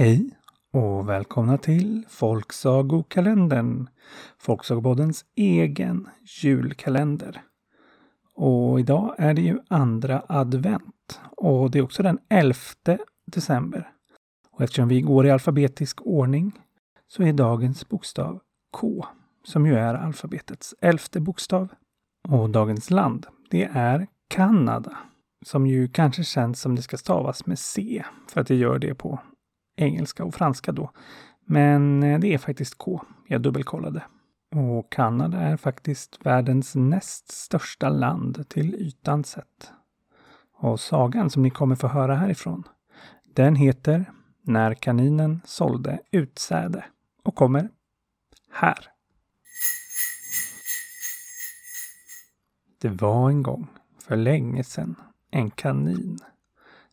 Hej och välkomna till Folksagokalendern. Folksagopoddens egen julkalender. Och idag är det ju andra advent och det är också den 11 december. Och eftersom vi går i alfabetisk ordning så är dagens bokstav K, som ju är alfabetets elfte bokstav. Och dagens land, det är Kanada, som ju kanske känns som det ska stavas med C, för att det gör det på engelska och franska då. Men eh, det är faktiskt K. Jag dubbelkollade. Och Kanada är faktiskt världens näst största land till ytan sett. Och sagan som ni kommer få höra härifrån, den heter När kaninen sålde utsäde och kommer här. Det var en gång, för länge sedan, en kanin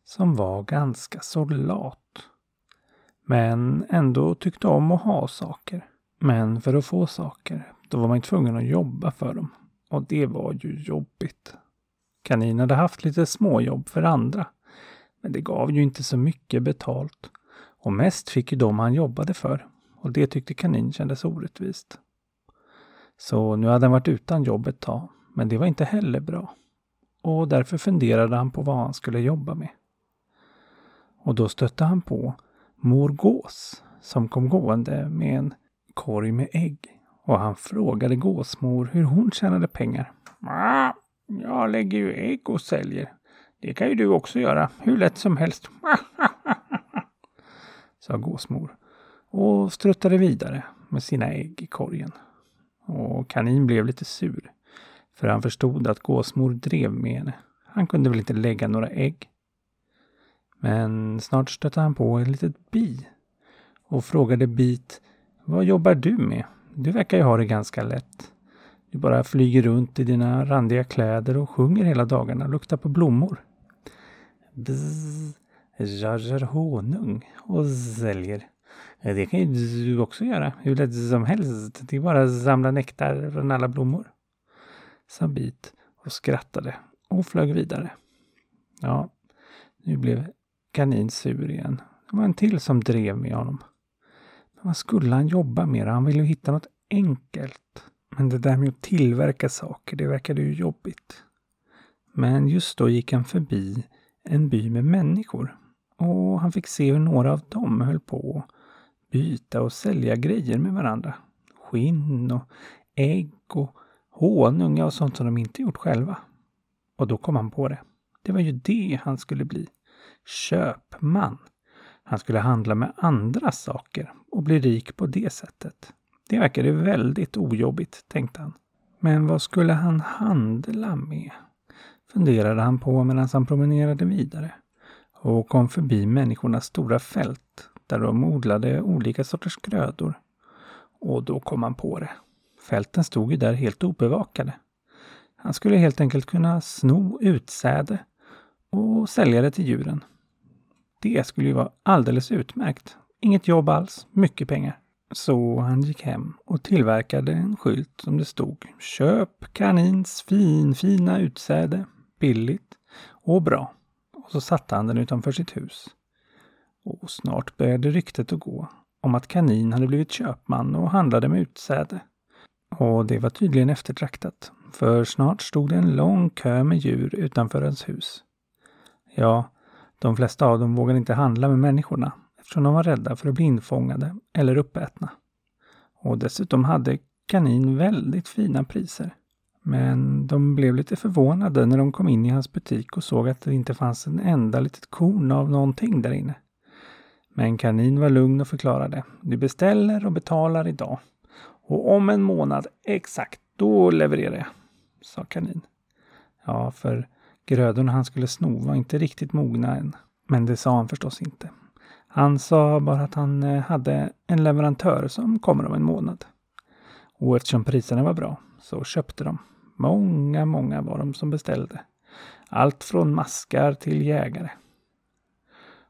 som var ganska så lat men ändå tyckte om att ha saker. Men för att få saker, då var man tvungen att jobba för dem. Och det var ju jobbigt. Kanin hade haft lite småjobb för andra. Men det gav ju inte så mycket betalt. Och mest fick ju de han jobbade för. Och det tyckte kanin kändes orättvist. Så nu hade han varit utan jobb ett tag. Men det var inte heller bra. Och därför funderade han på vad han skulle jobba med. Och då stötte han på mor gås som kom gående med en korg med ägg. Och han frågade gåsmor hur hon tjänade pengar. Ah, jag lägger ju ägg och säljer. Det kan ju du också göra, hur lätt som helst. sa gåsmor och struttade vidare med sina ägg i korgen. Och kanin blev lite sur. För han förstod att gåsmor drev med henne. Han kunde väl inte lägga några ägg. Men snart stötte han på ett litet bi och frågade bit Vad jobbar du med? Du verkar ju ha det ganska lätt. Du bara flyger runt i dina randiga kläder och sjunger hela dagarna och luktar på blommor. Bzz, jag gör honung och säljer. Det kan ju du också göra, hur lätt som helst. Det är bara att samla nektar från alla blommor. Sa Bit och skrattade och flög vidare. Ja, nu blev kanin sur igen. Det var en till som drev med honom. Men vad skulle han jobba med? Han ville ju hitta något enkelt. Men det där med att tillverka saker, det verkade ju jobbigt. Men just då gick han förbi en by med människor. Och han fick se hur några av dem höll på att byta och sälja grejer med varandra. Skinn och ägg och honung och sånt som de inte gjort själva. Och då kom han på det. Det var ju det han skulle bli köpman. Han skulle handla med andra saker och bli rik på det sättet. Det verkade väldigt ojobbigt, tänkte han. Men vad skulle han handla med? Funderade han på medan han promenerade vidare och kom förbi människornas stora fält där de odlade olika sorters grödor. Och då kom han på det. Fälten stod ju där helt obevakade. Han skulle helt enkelt kunna sno utsäde och sälja det till djuren. Det skulle ju vara alldeles utmärkt. Inget jobb alls, mycket pengar. Så han gick hem och tillverkade en skylt som det stod Köp kanins finfina utsäde, billigt och bra. Och så satte han den utanför sitt hus. Och snart började ryktet att gå om att kanin hade blivit köpman och handlade med utsäde. Och det var tydligen eftertraktat, för snart stod det en lång kö med djur utanför hans hus. Ja, de flesta av dem vågade inte handla med människorna eftersom de var rädda för att bli infångade eller uppätna. Och dessutom hade kanin väldigt fina priser. Men de blev lite förvånade när de kom in i hans butik och såg att det inte fanns en enda litet korn av någonting där inne. Men kanin var lugn och förklarade. Du beställer och betalar idag. Och om en månad exakt, då levererar jag, sa kanin. Ja, för Grödorna han skulle sno var inte riktigt mogna än. Men det sa han förstås inte. Han sa bara att han eh, hade en leverantör som kommer om en månad. Och eftersom priserna var bra så köpte de. Många, många var de som beställde. Allt från maskar till jägare.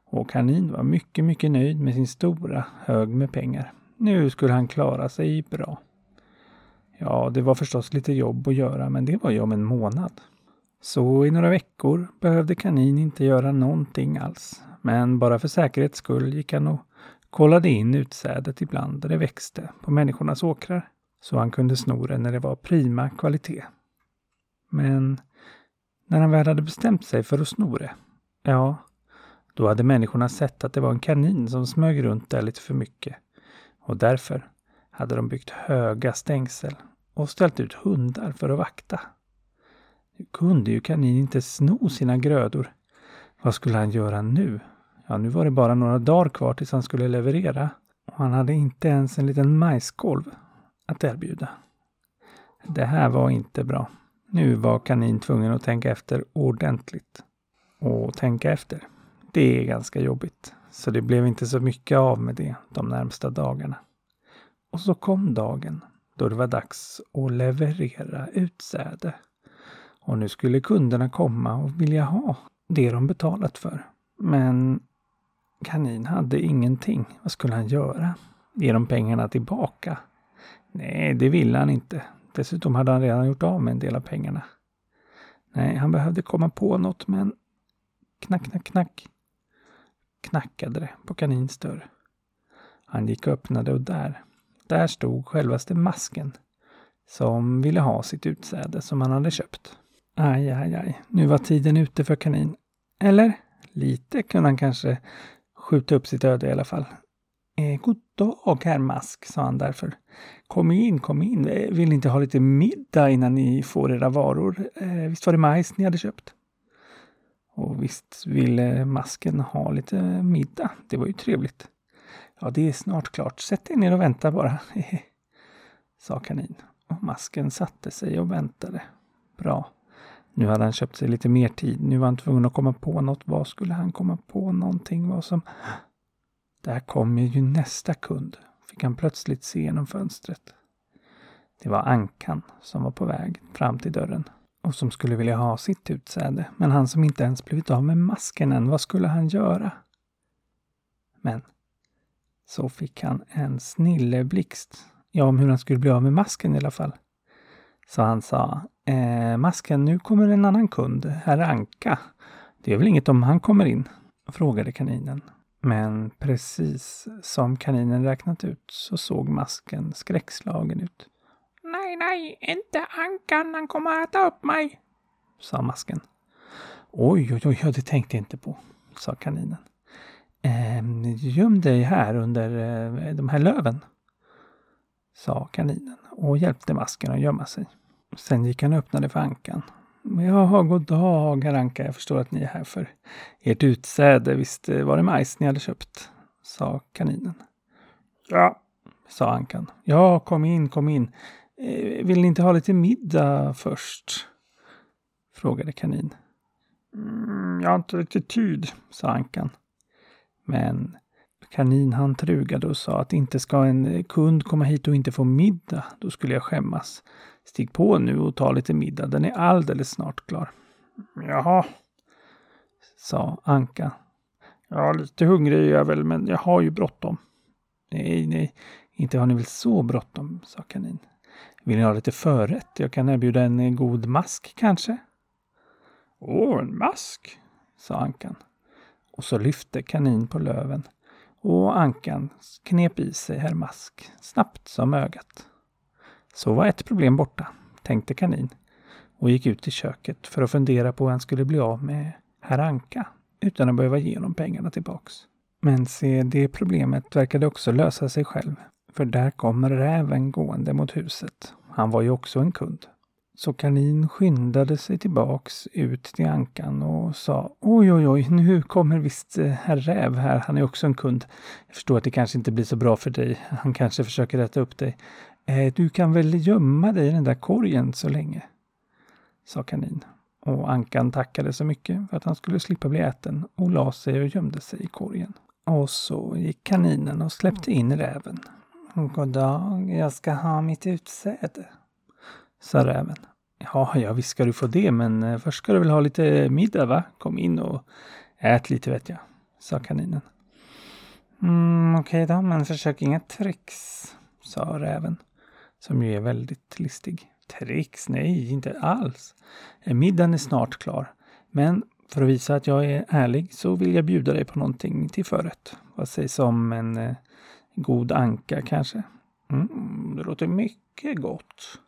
Och kanin var mycket, mycket nöjd med sin stora hög med pengar. Nu skulle han klara sig bra. Ja, det var förstås lite jobb att göra, men det var ju om en månad. Så i några veckor behövde kanin inte göra någonting alls. Men bara för säkerhets skull gick han och kollade in utsädet ibland där det växte på människornas åkrar, så han kunde sno det när det var prima kvalitet. Men när han väl hade bestämt sig för att sno det, ja, då hade människorna sett att det var en kanin som smög runt där lite för mycket. Och därför hade de byggt höga stängsel och ställt ut hundar för att vakta. Nu kunde ju kanin inte sno sina grödor. Vad skulle han göra nu? Ja, nu var det bara några dagar kvar tills han skulle leverera. Och han hade inte ens en liten majskolv att erbjuda. Det här var inte bra. Nu var kanin tvungen att tänka efter ordentligt. Och tänka efter, det är ganska jobbigt. Så det blev inte så mycket av med det de närmsta dagarna. Och så kom dagen då det var dags att leverera utsäde. Och nu skulle kunderna komma och vilja ha det de betalat för. Men kanin hade ingenting. Vad skulle han göra? Ge dem pengarna tillbaka? Nej, det ville han inte. Dessutom hade han redan gjort av med en del av pengarna. Nej, han behövde komma på något, men knack, knack, knack knackade det på kanins dörr. Han gick och öppnade och där, där stod självaste masken som ville ha sitt utsäde som han hade köpt. Aj, aj, aj, nu var tiden ute för kanin. Eller? Lite kunde han kanske skjuta upp sitt öde i alla fall. Eh, god dag, herr Mask, sa han därför. Kom in, kom in. Eh, vill ni inte ha lite middag innan ni får era varor? Eh, visst var det majs ni hade köpt? Och visst ville masken ha lite middag. Det var ju trevligt. Ja, det är snart klart. Sätt dig ner och vänta bara, sa kanin. Och masken satte sig och väntade. Bra. Nu hade han köpt sig lite mer tid. Nu var han tvungen att komma på något. Vad skulle han komma på någonting? Vad som... Där kommer ju nästa kund, fick han plötsligt se genom fönstret. Det var Ankan som var på väg fram till dörren och som skulle vilja ha sitt utsäde. Men han som inte ens blivit av med masken än, vad skulle han göra? Men så fick han en snilleblixt. Ja, om hur han skulle bli av med masken i alla fall. Så han sa, eh, masken, nu kommer en annan kund, herr Anka. Det är väl inget om han kommer in? frågade kaninen. Men precis som kaninen räknat ut så såg masken skräckslagen ut. Nej, nej, inte Ankan, han kommer att äta upp mig, sa masken. Oj, oj, oj, det tänkte jag inte på, sa kaninen. Ehm, göm dig här under eh, de här löven, sa kaninen och hjälpte masken att gömma sig. Sen gick han och öppnade för Ankan. Jaha, god dag herr Anka. Jag förstår att ni är här för ert utsäde. Visst var det majs ni hade köpt? sa kaninen. Ja, sa Ankan. Ja, kom in, kom in. Eh, vill ni inte ha lite middag först? frågade kanin. Mm, jag har inte riktigt tid, sa Ankan. Men kanin han trugade och sa att inte ska en kund komma hit och inte få middag. Då skulle jag skämmas. Stig på nu och ta lite middag. Den är alldeles snart klar. Jaha, sa Anka. Ja, lite hungrig är jag väl, men jag har ju bråttom. Nej, nej, inte har ni väl så bråttom, sa kanin. Vill ni ha lite förrätt? Jag kan erbjuda en god mask kanske? Åh, en mask, sa Ankan. Och så lyfte kanin på löven och Ankan knep i sig herr Mask snabbt som ögat. Så var ett problem borta, tänkte kanin och gick ut i köket för att fundera på hur han skulle bli av med herr Anka utan att behöva ge honom pengarna tillbaks. Men se, det problemet verkade också lösa sig själv. För där kom räven gående mot huset. Han var ju också en kund. Så kanin skyndade sig tillbaks ut till ankan och sa Oj, oj, oj, nu kommer visst eh, herr Räv här. Han är också en kund. Jag förstår att det kanske inte blir så bra för dig. Han kanske försöker rätta upp dig. Eh, du kan väl gömma dig i den där korgen så länge? Sa kanin. Och ankan tackade så mycket för att han skulle slippa bli äten och la sig och gömde sig i korgen. Och så gick kaninen och släppte in räven. God dag, jag ska ha mitt utsäde, sa räven. Ja, ja, visst ska du få det, men eh, först ska du väl ha lite middag, va? Kom in och ät lite, vet jag, sa kaninen. Mm, Okej okay då, men försök inga tricks, sa räven, som ju är väldigt listig. Tricks? Nej, inte alls. Eh, middagen är snart klar. Men För att visa att jag är ärlig så vill jag bjuda dig på någonting till förrätt. Vad sägs om en eh, god anka kanske? Mm, det låter mycket gott,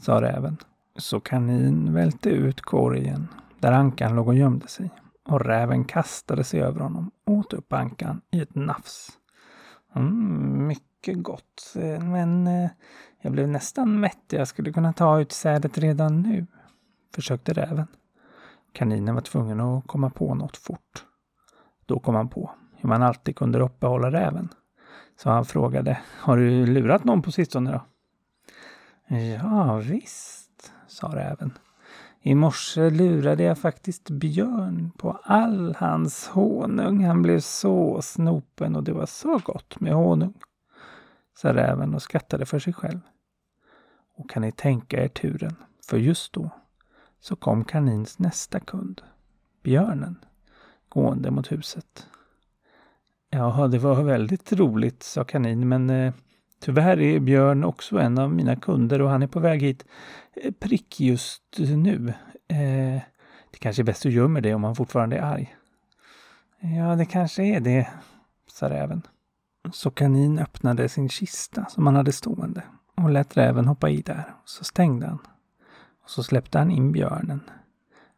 sa räven. Så kanin välte ut korgen där ankan låg och gömde sig och räven kastade sig över honom och åt upp ankan i ett nafs. Mm, mycket gott, eh, men eh, jag blev nästan mätt. Jag skulle kunna ta ut sädet redan nu, försökte räven. Kaninen var tvungen att komma på något fort. Då kom han på hur man alltid kunde uppehålla räven. Så han frågade, har du lurat någon på sistone då? Ja, visst, sa räven. I morse lurade jag faktiskt Björn på all hans honung. Han blev så snopen och det var så gott med honung, sa räven och skrattade för sig själv. Och kan ni tänka er turen, för just då så kom kanins nästa kund, björnen, gående mot huset. Ja, det var väldigt roligt, sa kanin, men eh, tyvärr är Björn också en av mina kunder och han är på väg hit eh, prick just nu. Eh, det kanske är bäst att gömma det om han fortfarande är arg. Ja, det kanske är det, sa räven. Så kanin öppnade sin kista som han hade stående och lät räven hoppa i där. Så stängde han. Och så släppte han in björnen.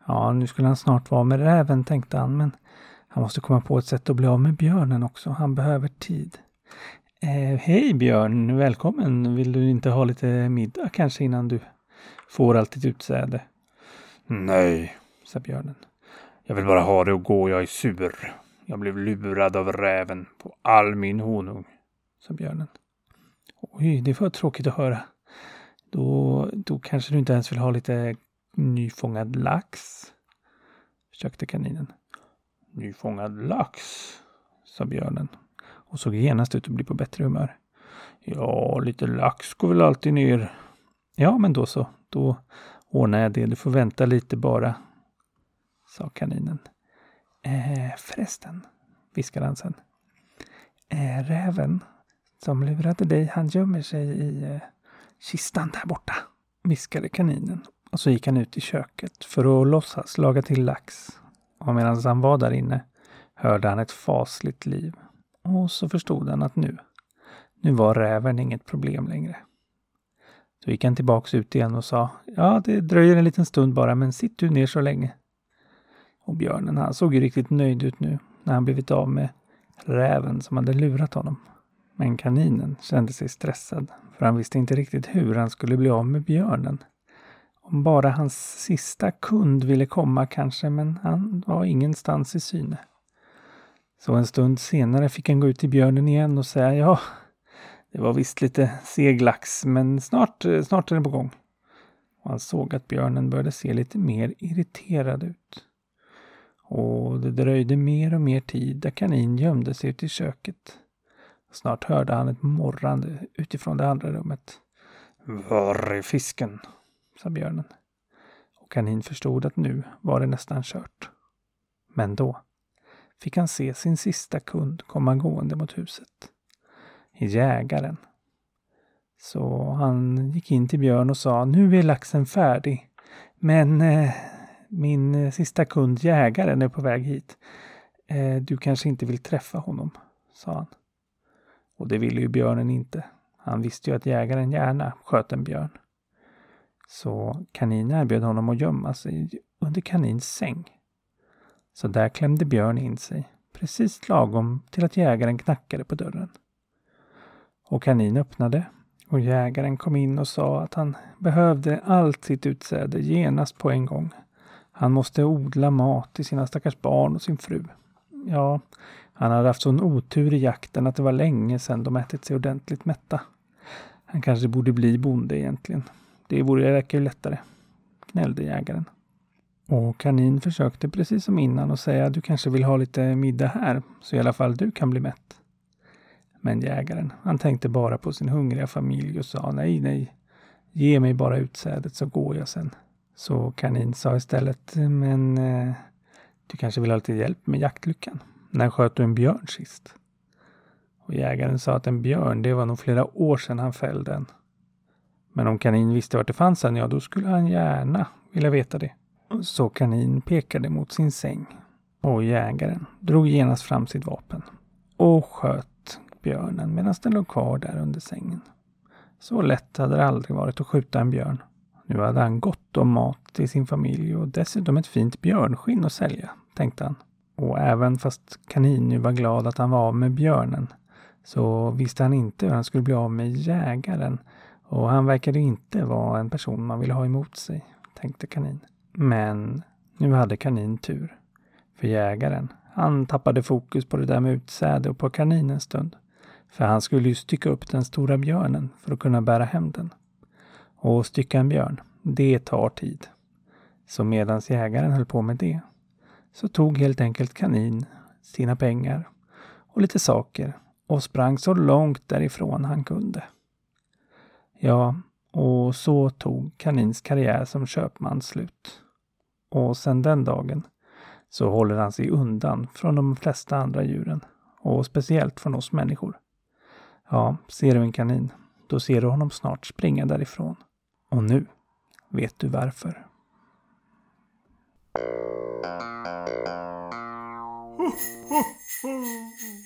Ja, nu skulle han snart vara med räven, tänkte han, men han måste komma på ett sätt att bli av med björnen också. Han behöver tid. Eh, Hej Björn, välkommen. Vill du inte ha lite middag kanske innan du får allt ditt utsäde? Nej, sa björnen. Jag vill bara ha det och gå. Jag är sur. Jag blev lurad av räven på all min honung, sa björnen. Oj, det var tråkigt att höra. Då, då kanske du inte ens vill ha lite nyfångad lax? Försökte kaninen. Nyfångad lax, sa björnen och såg genast ut att bli på bättre humör. Ja, lite lax går väl alltid ner. Ja, men då så. Då ordnar jag det. Du får vänta lite bara, sa kaninen. Eh, förresten, viskade han sen. Eh, räven som lurade dig, han gömmer sig i eh, kistan där borta, viskade kaninen. Och så gick han ut i köket för att låtsas laga till lax. Och medan han var där inne hörde han ett fasligt liv. Och så förstod han att nu, nu var räven inget problem längre. Så gick han tillbaks ut igen och sa, ja det dröjer en liten stund bara, men sitt du ner så länge. Och björnen, han såg ju riktigt nöjd ut nu när han blivit av med räven som hade lurat honom. Men kaninen kände sig stressad, för han visste inte riktigt hur han skulle bli av med björnen. Om bara hans sista kund ville komma kanske, men han var ingenstans i syne. Så en stund senare fick han gå ut till björnen igen och säga ja, det var visst lite seglax, men snart, snart är det på gång. Och han såg att björnen började se lite mer irriterad ut. Och det dröjde mer och mer tid där kanin gömde sig ute i köket. Snart hörde han ett morrande utifrån det andra rummet. Var är fisken? sa björnen. Och kanin förstod att nu var det nästan kört. Men då fick han se sin sista kund komma gående mot huset. Jägaren. Så han gick in till Björn och sa nu är laxen färdig. Men eh, min eh, sista kund jägaren är på väg hit. Eh, du kanske inte vill träffa honom, sa han. Och det ville ju björnen inte. Han visste ju att jägaren gärna sköt en björn. Så kanin erbjöd honom att gömma sig under kanins säng. Så där klämde Björn in sig, precis lagom till att jägaren knackade på dörren. Och kanin öppnade och jägaren kom in och sa att han behövde allt sitt utsäde genast på en gång. Han måste odla mat till sina stackars barn och sin fru. Ja, han hade haft sån otur i jakten att det var länge sedan de ätit sig ordentligt mätta. Han kanske borde bli bonde egentligen. Det vore räcka lättare, gnällde jägaren. Och kanin försökte precis som innan att säga du kanske vill ha lite middag här, så i alla fall du kan bli mätt. Men jägaren, han tänkte bara på sin hungriga familj och sa nej, nej, ge mig bara utsädet så går jag sen. Så kanin sa istället, men eh, du kanske vill ha lite hjälp med jaktlyckan? När sköt du en björn sist? Och jägaren sa att en björn, det var nog flera år sedan han fällde en. Men om kanin visste vart det fanns en, ja då skulle han gärna vilja veta det. Så kanin pekade mot sin säng och jägaren drog genast fram sitt vapen och sköt björnen medan den låg kvar där under sängen. Så lätt hade det aldrig varit att skjuta en björn. Nu hade han gott om mat till sin familj och dessutom ett fint björnskinn att sälja, tänkte han. Och även fast kanin nu var glad att han var av med björnen så visste han inte hur han skulle bli av med jägaren och han verkade inte vara en person man ville ha emot sig, tänkte kanin. Men nu hade kanin tur. För jägaren, han tappade fokus på det där med utsäde och på kanin en stund. För han skulle ju stycka upp den stora björnen för att kunna bära hem den. Och stycka en björn, det tar tid. Så medan jägaren höll på med det så tog helt enkelt kanin sina pengar och lite saker och sprang så långt därifrån han kunde. Ja, och så tog kanins karriär som köpman slut. Och sedan den dagen så håller han sig undan från de flesta andra djuren och speciellt från oss människor. Ja, ser du en kanin, då ser du honom snart springa därifrån. Och nu vet du varför.